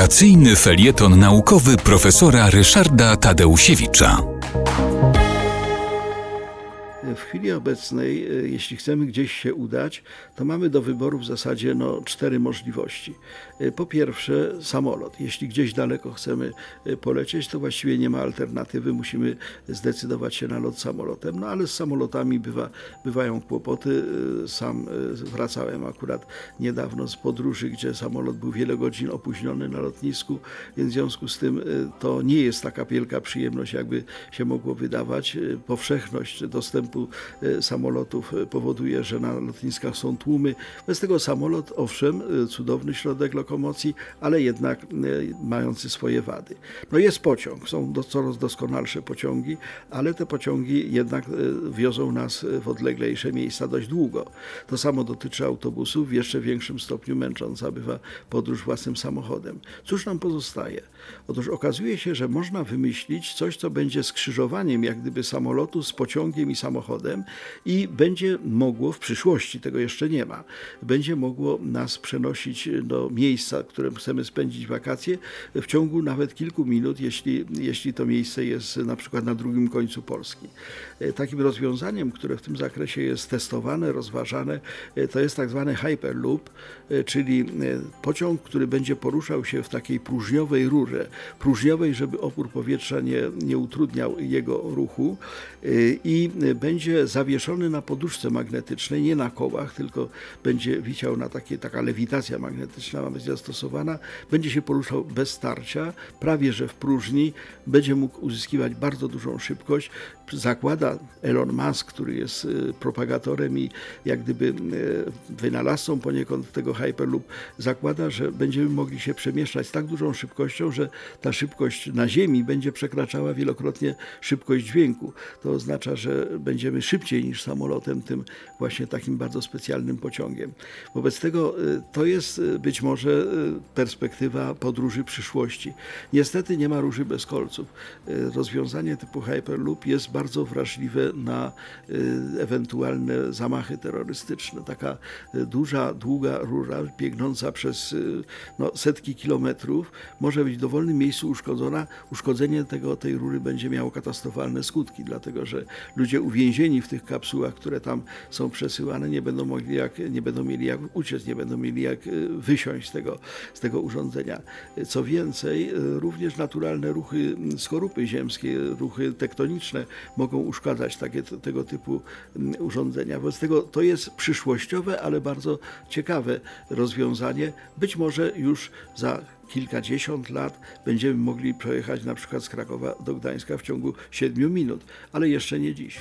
Wakacyjny felieton naukowy profesora Ryszarda Tadeusiewicza. W chwili obecnej, e, jeśli chcemy gdzieś się udać, to mamy do wyboru w zasadzie no, cztery możliwości. E, Po pierwsze, samolot. Jeśli gdzieś daleko chcemy e, polecieć, to właściwie nie ma alternatywy, musimy zdecydować się na lot samolotem. No ale z samolotami bywa, bywają kłopoty. Sam wracałem akurat niedawno z podróży, gdzie samolot był wiele godzin opóźniony na lotnisku, więc w związku z tym to nie jest taka wielka przyjemność, jakby się mogło wydawać. Powszechność dostępu e, samolotów e, powoduje, że na lotniskach są tłumy. Bez tego samolot, owszem, e, cudowny środek lokomocji, ale jednak mający swoje wady. No jest pociąg, są coraz doskonalsze pociągi, ale te pociągi jednak wiozą nas w odleglejsze miejsca dość długo. To samo dotyczy autobusów, w jeszcze większym stopniu męcząca bywa podróż własnym samochodem. Cóż nam pozostaje? Otóż okazuje się, że można wymyślić coś, co będzie skrzyżowaniem jak gdyby samolotu z pociągiem i samochodem i będzie mogło w przyszłości, tego jeszcze nie ma, będzie mogło nas przenosić do miejsca, w którym chcemy spędzić wakacje w ciągu nawet kilku minut, jeśli, jeśli to miejsce jest na przykład na drugim końcu Polski. E, Takim rozwiązaniem, które w tym zakresie jest testowane, rozważane, e, to jest tak zwany Hyperloop, e, czyli pociąg, który będzie poruszał się w takiej próżniowej rurze, próżniowej, żeby opór powietrza nie, nie utrudniał jego ruchu i e, będzie zawieszony na poduszce magnetycznej, nie na kołach, tylko będzie wisiał na takie, taka lewitacja magnetyczna ma być zastosowana, będzie się poruszał bez starcia, prawie że w próżni, będzie mógł uzyskiwać bardzo dużą szybkość. Zakłada Elon Musk, który jest e, propagatorem i jak gdyby e, wynalazcą poniekąd tego Hyperloop, zakłada, że będziemy mogli się przemieszczać z tak dużą szybkością, że ta szybkość na Ziemi będzie przekraczała wielokrotnie szybkość dźwięku. To oznacza, że będziemy szybciej niż samolotem, tym właśnie takim bardzo specjalnym pociągiem. Wobec tego e, to jest e, być może e, perspektywa podróży przyszłości. Niestety nie ma róży bez kolców. Rozwiązanie typu Hyperloop jest bardzo wrażliwe na ewentualne zamachy terrorystyczne. Taka duża, długa rura biegnąca przez no, setki kilometrów może być w dowolnym miejscu uszkodzona. Uszkodzenie tego, tej rury będzie miało katastrofalne skutki, dlatego że ludzie uwięzieni w tych kapsułach, które tam są przesyłane, nie będą mogli jak, nie będą mieli jak uciec, nie będą mieli jak e, wysiąść z tego, z tego urządzenia. E, Co więcej, e, również naturalne ruchy skorupy ziemskie, ruchy tektoniczne mogą uszkadzać takie, tego typu urządzenia. Wobec tego to jest przyszłościowe, ale bardzo ciekawe rozwiązanie. Być może już za kilkadziesiąt lat będziemy mogli przejechać na przykład z Krakowa do Gdańska w ciągu 7 minut, ale jeszcze nie dziś.